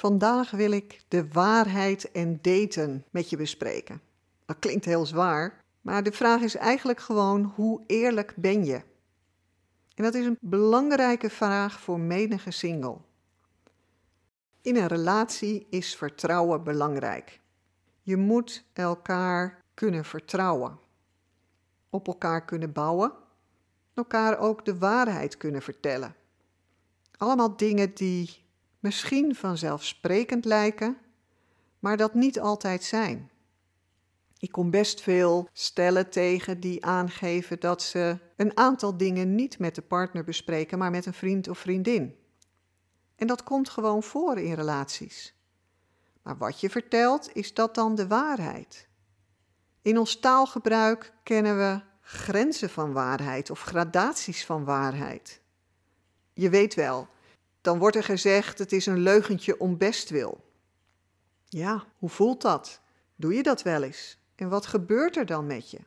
Vandaag wil ik de waarheid en daten met je bespreken. Dat klinkt heel zwaar, maar de vraag is eigenlijk gewoon hoe eerlijk ben je? En dat is een belangrijke vraag voor menige single. In een relatie is vertrouwen belangrijk. Je moet elkaar kunnen vertrouwen, op elkaar kunnen bouwen, elkaar ook de waarheid kunnen vertellen. Allemaal dingen die misschien vanzelfsprekend lijken, maar dat niet altijd zijn. Ik kom best veel stellen tegen die aangeven dat ze een aantal dingen niet met de partner bespreken, maar met een vriend of vriendin. En dat komt gewoon voor in relaties. Maar wat je vertelt, is dat dan de waarheid? In ons taalgebruik kennen we grenzen van waarheid of gradaties van waarheid. Je weet wel, dan wordt er gezegd: het is een leugentje om bestwil. Ja, hoe voelt dat? Doe je dat wel eens? En wat gebeurt er dan met je?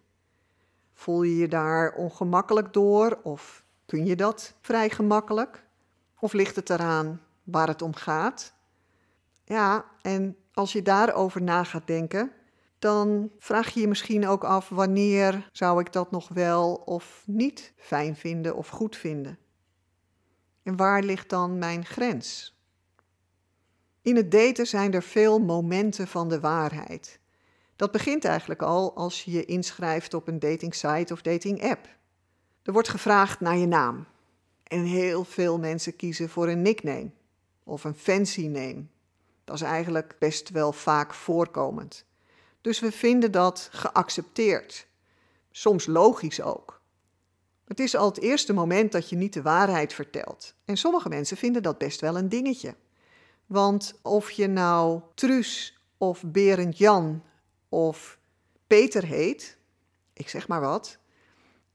Voel je je daar ongemakkelijk door of kun je dat vrij gemakkelijk? Of ligt het eraan waar het om gaat? Ja, en als je daarover na gaat denken, dan vraag je je misschien ook af wanneer zou ik dat nog wel of niet fijn vinden of goed vinden. En waar ligt dan mijn grens? In het daten zijn er veel momenten van de waarheid. Dat begint eigenlijk al als je je inschrijft op een datingsite of datingapp. Er wordt gevraagd naar je naam. En heel veel mensen kiezen voor een nickname of een fancy name. Dat is eigenlijk best wel vaak voorkomend. Dus we vinden dat geaccepteerd. Soms logisch ook. Het is al het eerste moment dat je niet de waarheid vertelt. En sommige mensen vinden dat best wel een dingetje. Want of je nou Truus of Berend Jan of Peter heet, ik zeg maar wat,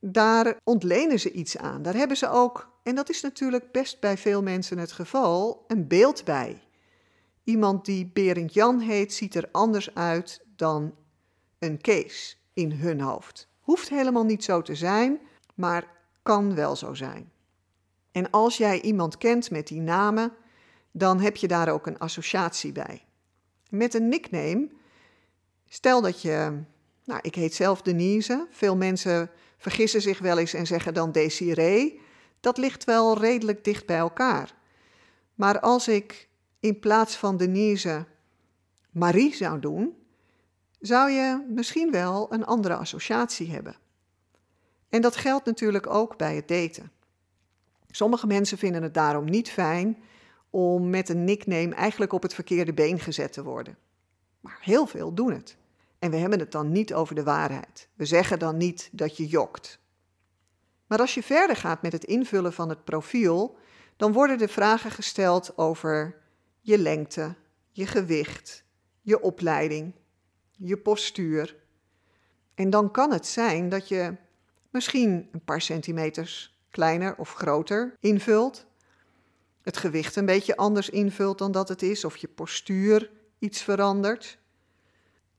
daar ontlenen ze iets aan. Daar hebben ze ook, en dat is natuurlijk best bij veel mensen het geval, een beeld bij. Iemand die Berend Jan heet, ziet er anders uit dan een Kees in hun hoofd. Hoeft helemaal niet zo te zijn, maar kan wel zo zijn. En als jij iemand kent met die namen, dan heb je daar ook een associatie bij. Met een nickname, stel dat je, nou, ik heet zelf Denise, veel mensen vergissen zich wel eens en zeggen dan Desiree, dat ligt wel redelijk dicht bij elkaar. Maar als ik in plaats van Denise Marie zou doen, zou je misschien wel een andere associatie hebben. En dat geldt natuurlijk ook bij het daten. Sommige mensen vinden het daarom niet fijn om met een nickname eigenlijk op het verkeerde been gezet te worden. Maar heel veel doen het. En we hebben het dan niet over de waarheid. We zeggen dan niet dat je jokt. Maar als je verder gaat met het invullen van het profiel, dan worden de vragen gesteld over je lengte, je gewicht, je opleiding, je postuur. En dan kan het zijn dat je misschien een paar centimeters kleiner of groter invult, het gewicht een beetje anders invult dan dat het is, of je postuur iets verandert.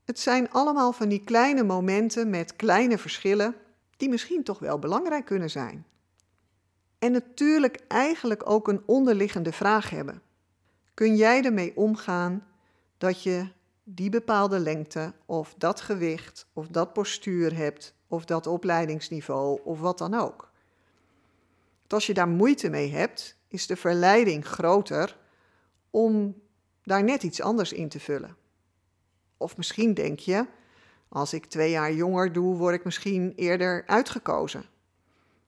Het zijn allemaal van die kleine momenten met kleine verschillen die misschien toch wel belangrijk kunnen zijn. En natuurlijk eigenlijk ook een onderliggende vraag hebben. Kun jij ermee omgaan dat je die bepaalde lengte of dat gewicht of dat postuur hebt of dat opleidingsniveau of wat dan ook. als je daar moeite mee hebt, is de verleiding groter om daar net iets anders in te vullen. Of misschien denk je, als ik twee jaar jonger doe, word ik misschien eerder uitgekozen.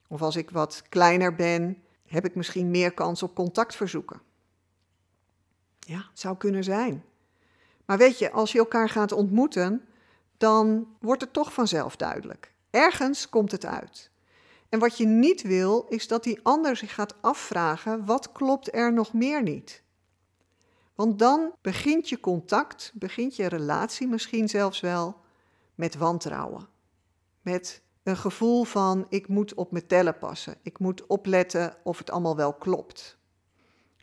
Of als ik wat kleiner ben, heb ik misschien meer kans op contactverzoeken. Ja, het zou kunnen zijn. Maar weet je, als je elkaar gaat ontmoeten, dan wordt het toch vanzelf duidelijk. Ergens komt het uit. En wat je niet wil, is dat die ander zich gaat afvragen: wat klopt er nog meer niet? Want dan begint je contact, begint je relatie misschien zelfs wel met wantrouwen. Met een gevoel van ik moet op mijn tellen passen. Ik moet opletten of het allemaal wel klopt.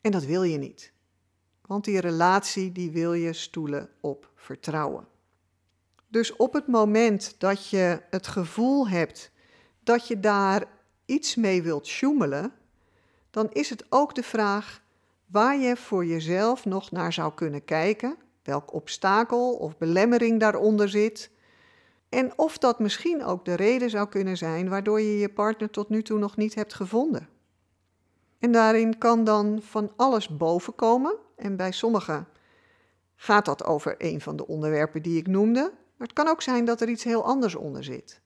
En dat wil je niet. Want die relatie die wil je stoelen op vertrouwen. Dus op het moment dat je het gevoel hebt dat je daar iets mee wilt sjoemelen, dan is het ook de vraag waar je voor jezelf nog naar zou kunnen kijken, welk obstakel of belemmering daaronder zit, en of dat misschien ook de reden zou kunnen zijn waardoor je je partner tot nu toe nog niet hebt gevonden. En daarin kan dan van alles bovenkomen, en bij sommigen gaat dat over een van de onderwerpen die ik noemde, maar het kan ook zijn dat er iets heel anders onder zit.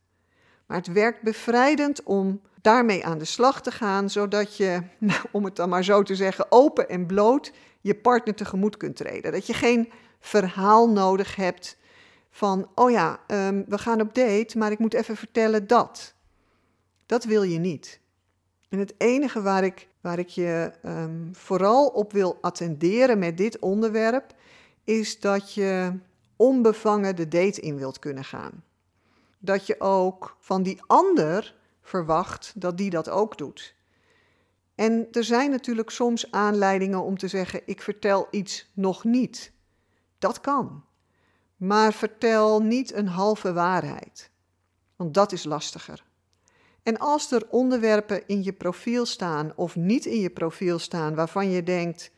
Maar het werkt bevrijdend om daarmee aan de slag te gaan, zodat je, nou, om het dan maar zo te zeggen, open en bloot je partner tegemoet kunt treden. Dat je geen verhaal nodig hebt van, oh ja, um, we gaan op date, maar ik moet even vertellen dat. Dat wil je niet. En het enige waar ik, waar ik je um, vooral op wil attenderen met dit onderwerp, is dat je onbevangen de date in wilt kunnen gaan. Dat je ook van die ander verwacht dat die dat ook doet. En er zijn natuurlijk soms aanleidingen om te zeggen: ik vertel iets nog niet. Dat kan. Maar vertel niet een halve waarheid, want dat is lastiger. En als er onderwerpen in je profiel staan of niet in je profiel staan waarvan je denkt: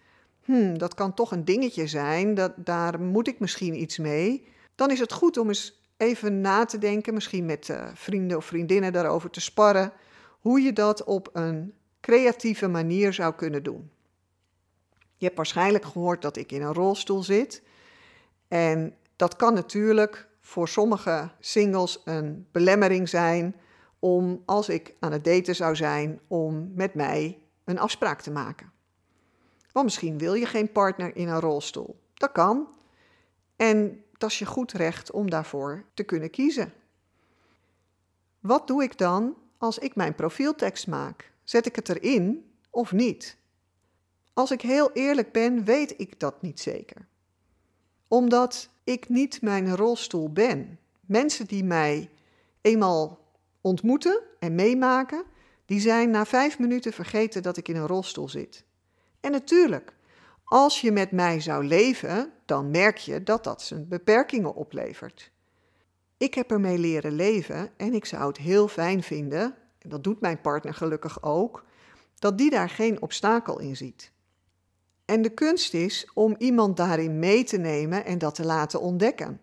hmm, dat kan toch een dingetje zijn, dat, daar moet ik misschien iets mee, dan is het goed om eens even na te denken, misschien met uh, vrienden of vriendinnen daarover te sparren, hoe je dat op een creatieve manier zou kunnen doen. Je hebt waarschijnlijk gehoord dat ik in een rolstoel zit. En dat kan natuurlijk voor sommige singles een belemmering zijn om, als ik aan het daten zou zijn, om met mij een afspraak te maken. Want misschien wil je geen partner in een rolstoel. Dat kan. En dat is je goed recht om daarvoor te kunnen kiezen. Wat doe ik dan als ik mijn profieltekst maak? Zet ik het erin of niet? Als ik heel eerlijk ben, weet ik dat niet zeker. Omdat ik niet mijn rolstoel ben. Mensen die mij eenmaal ontmoeten en meemaken, die zijn na vijf minuten vergeten dat ik in een rolstoel zit. En natuurlijk, als je met mij zou leven, dan merk je dat dat zijn beperkingen oplevert. Ik heb ermee leren leven en ik zou het heel fijn vinden, en dat doet mijn partner gelukkig ook, dat die daar geen obstakel in ziet. En de kunst is om iemand daarin mee te nemen en dat te laten ontdekken.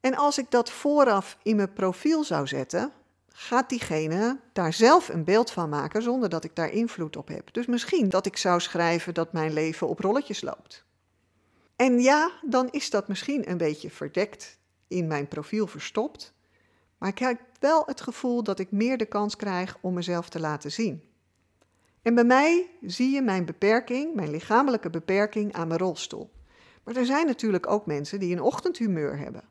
En als ik dat vooraf in mijn profiel zou zetten, gaat diegene daar zelf een beeld van maken zonder dat ik daar invloed op heb. Dus misschien dat ik zou schrijven dat mijn leven op rolletjes loopt. En ja, dan is dat misschien een beetje verdekt in mijn profiel verstopt, maar ik heb wel het gevoel dat ik meer de kans krijg om mezelf te laten zien. En bij mij zie je mijn beperking, mijn lichamelijke beperking aan mijn rolstoel. Maar er zijn natuurlijk ook mensen die een ochtendhumeur hebben.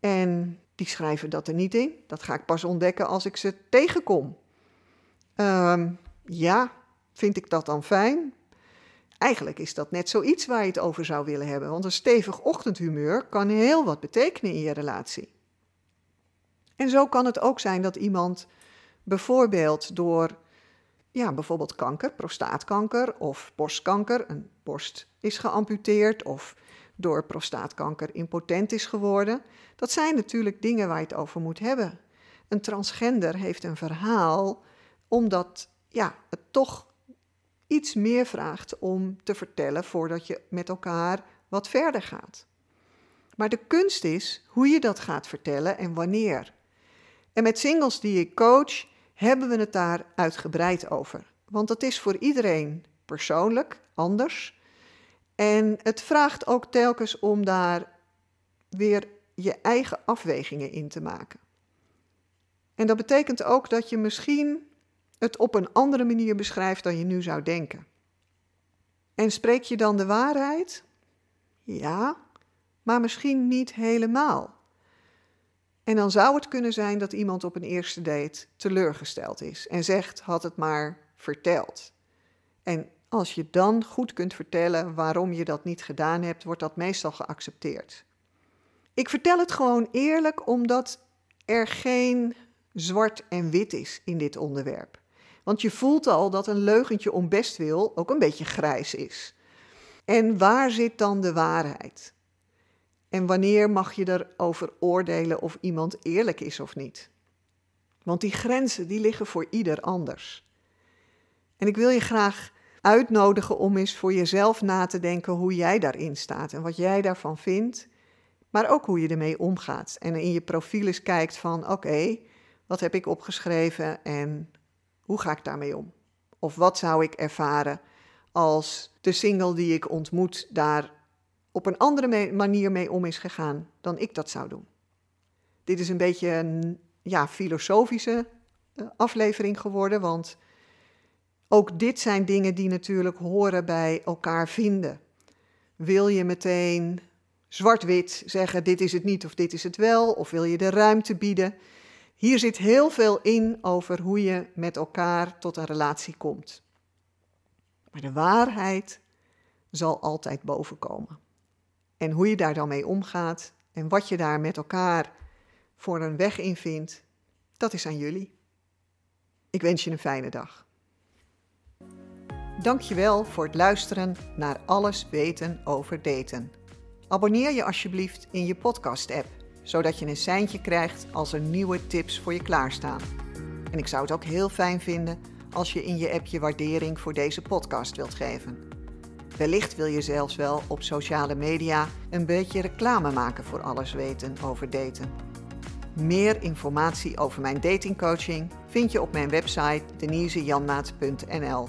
En die schrijven dat er niet in. Dat ga ik pas ontdekken als ik ze tegenkom. Ehm, ja, vind ik dat dan fijn? Eigenlijk is dat net zoiets waar je het over zou willen hebben, want een stevig ochtendhumeur kan heel wat betekenen in je relatie. En zo kan het ook zijn dat iemand bijvoorbeeld door ja, bijvoorbeeld kanker, prostaatkanker of borstkanker, een borst is geamputeerd of door prostaatkanker impotent is geworden. Dat zijn natuurlijk dingen waar je het over moet hebben. Een transgender heeft een verhaal omdat ja, het toch iets meer vraagt om te vertellen voordat je met elkaar wat verder gaat. Maar de kunst is hoe je dat gaat vertellen en wanneer. En met singles die ik coach, hebben we het daar uitgebreid over. Want dat is voor iedereen persoonlijk anders. En het vraagt ook telkens om daar weer je eigen afwegingen in te maken. En dat betekent ook dat je misschien het op een andere manier beschrijft dan je nu zou denken. En spreek je dan de waarheid? Ja, maar misschien niet helemaal. En dan zou het kunnen zijn dat iemand op een eerste date teleurgesteld is en zegt: had het maar verteld. En Als je dan goed kunt vertellen waarom je dat niet gedaan hebt, wordt dat meestal geaccepteerd. Ik vertel het gewoon eerlijk omdat er geen zwart en wit is in dit onderwerp. Want je voelt al dat een leugentje om best wil ook een beetje grijs is. En waar zit dan de waarheid? En wanneer mag je erover oordelen of iemand eerlijk is of niet? Want die grenzen die liggen voor ieder anders. En ik wil je graag uitnodigen om eens voor jezelf na te denken hoe jij daarin staat en wat jij daarvan vindt, maar ook hoe je ermee omgaat. En in je profiel eens kijkt van oké, wat heb ik opgeschreven en hoe ga ik daarmee om? Of wat zou ik ervaren als de single die ik ontmoet daar op een andere manier mee om is gegaan dan ik dat zou doen? Dit is een beetje een ja, filosofische eh, aflevering geworden, want ook dit zijn dingen die natuurlijk horen bij elkaar vinden. Wil je meteen zwart-wit zeggen: dit is het niet of dit is het wel, of wil je de ruimte bieden? Hier zit heel veel in over hoe je met elkaar tot een relatie komt. Maar de waarheid zal altijd bovenkomen. En hoe je daar dan mee omgaat en wat je daar met elkaar voor een weg in vindt, dat is aan jullie. Ik wens je een fijne dag. Dankjewel voor het luisteren naar Alles weten over daten. Abonneer je alsjeblieft in je podcast-app, zodat je een seintje krijgt als er nieuwe tips voor je klaarstaan. En ik zou het ook heel fijn vinden als je in je app je waardering voor deze podcast wilt geven. Wellicht wil je zelfs wel op sociale media een beetje reclame maken voor alles weten over daten. Meer informatie over mijn datingcoaching vind je op mijn website denisejanmaat.nl.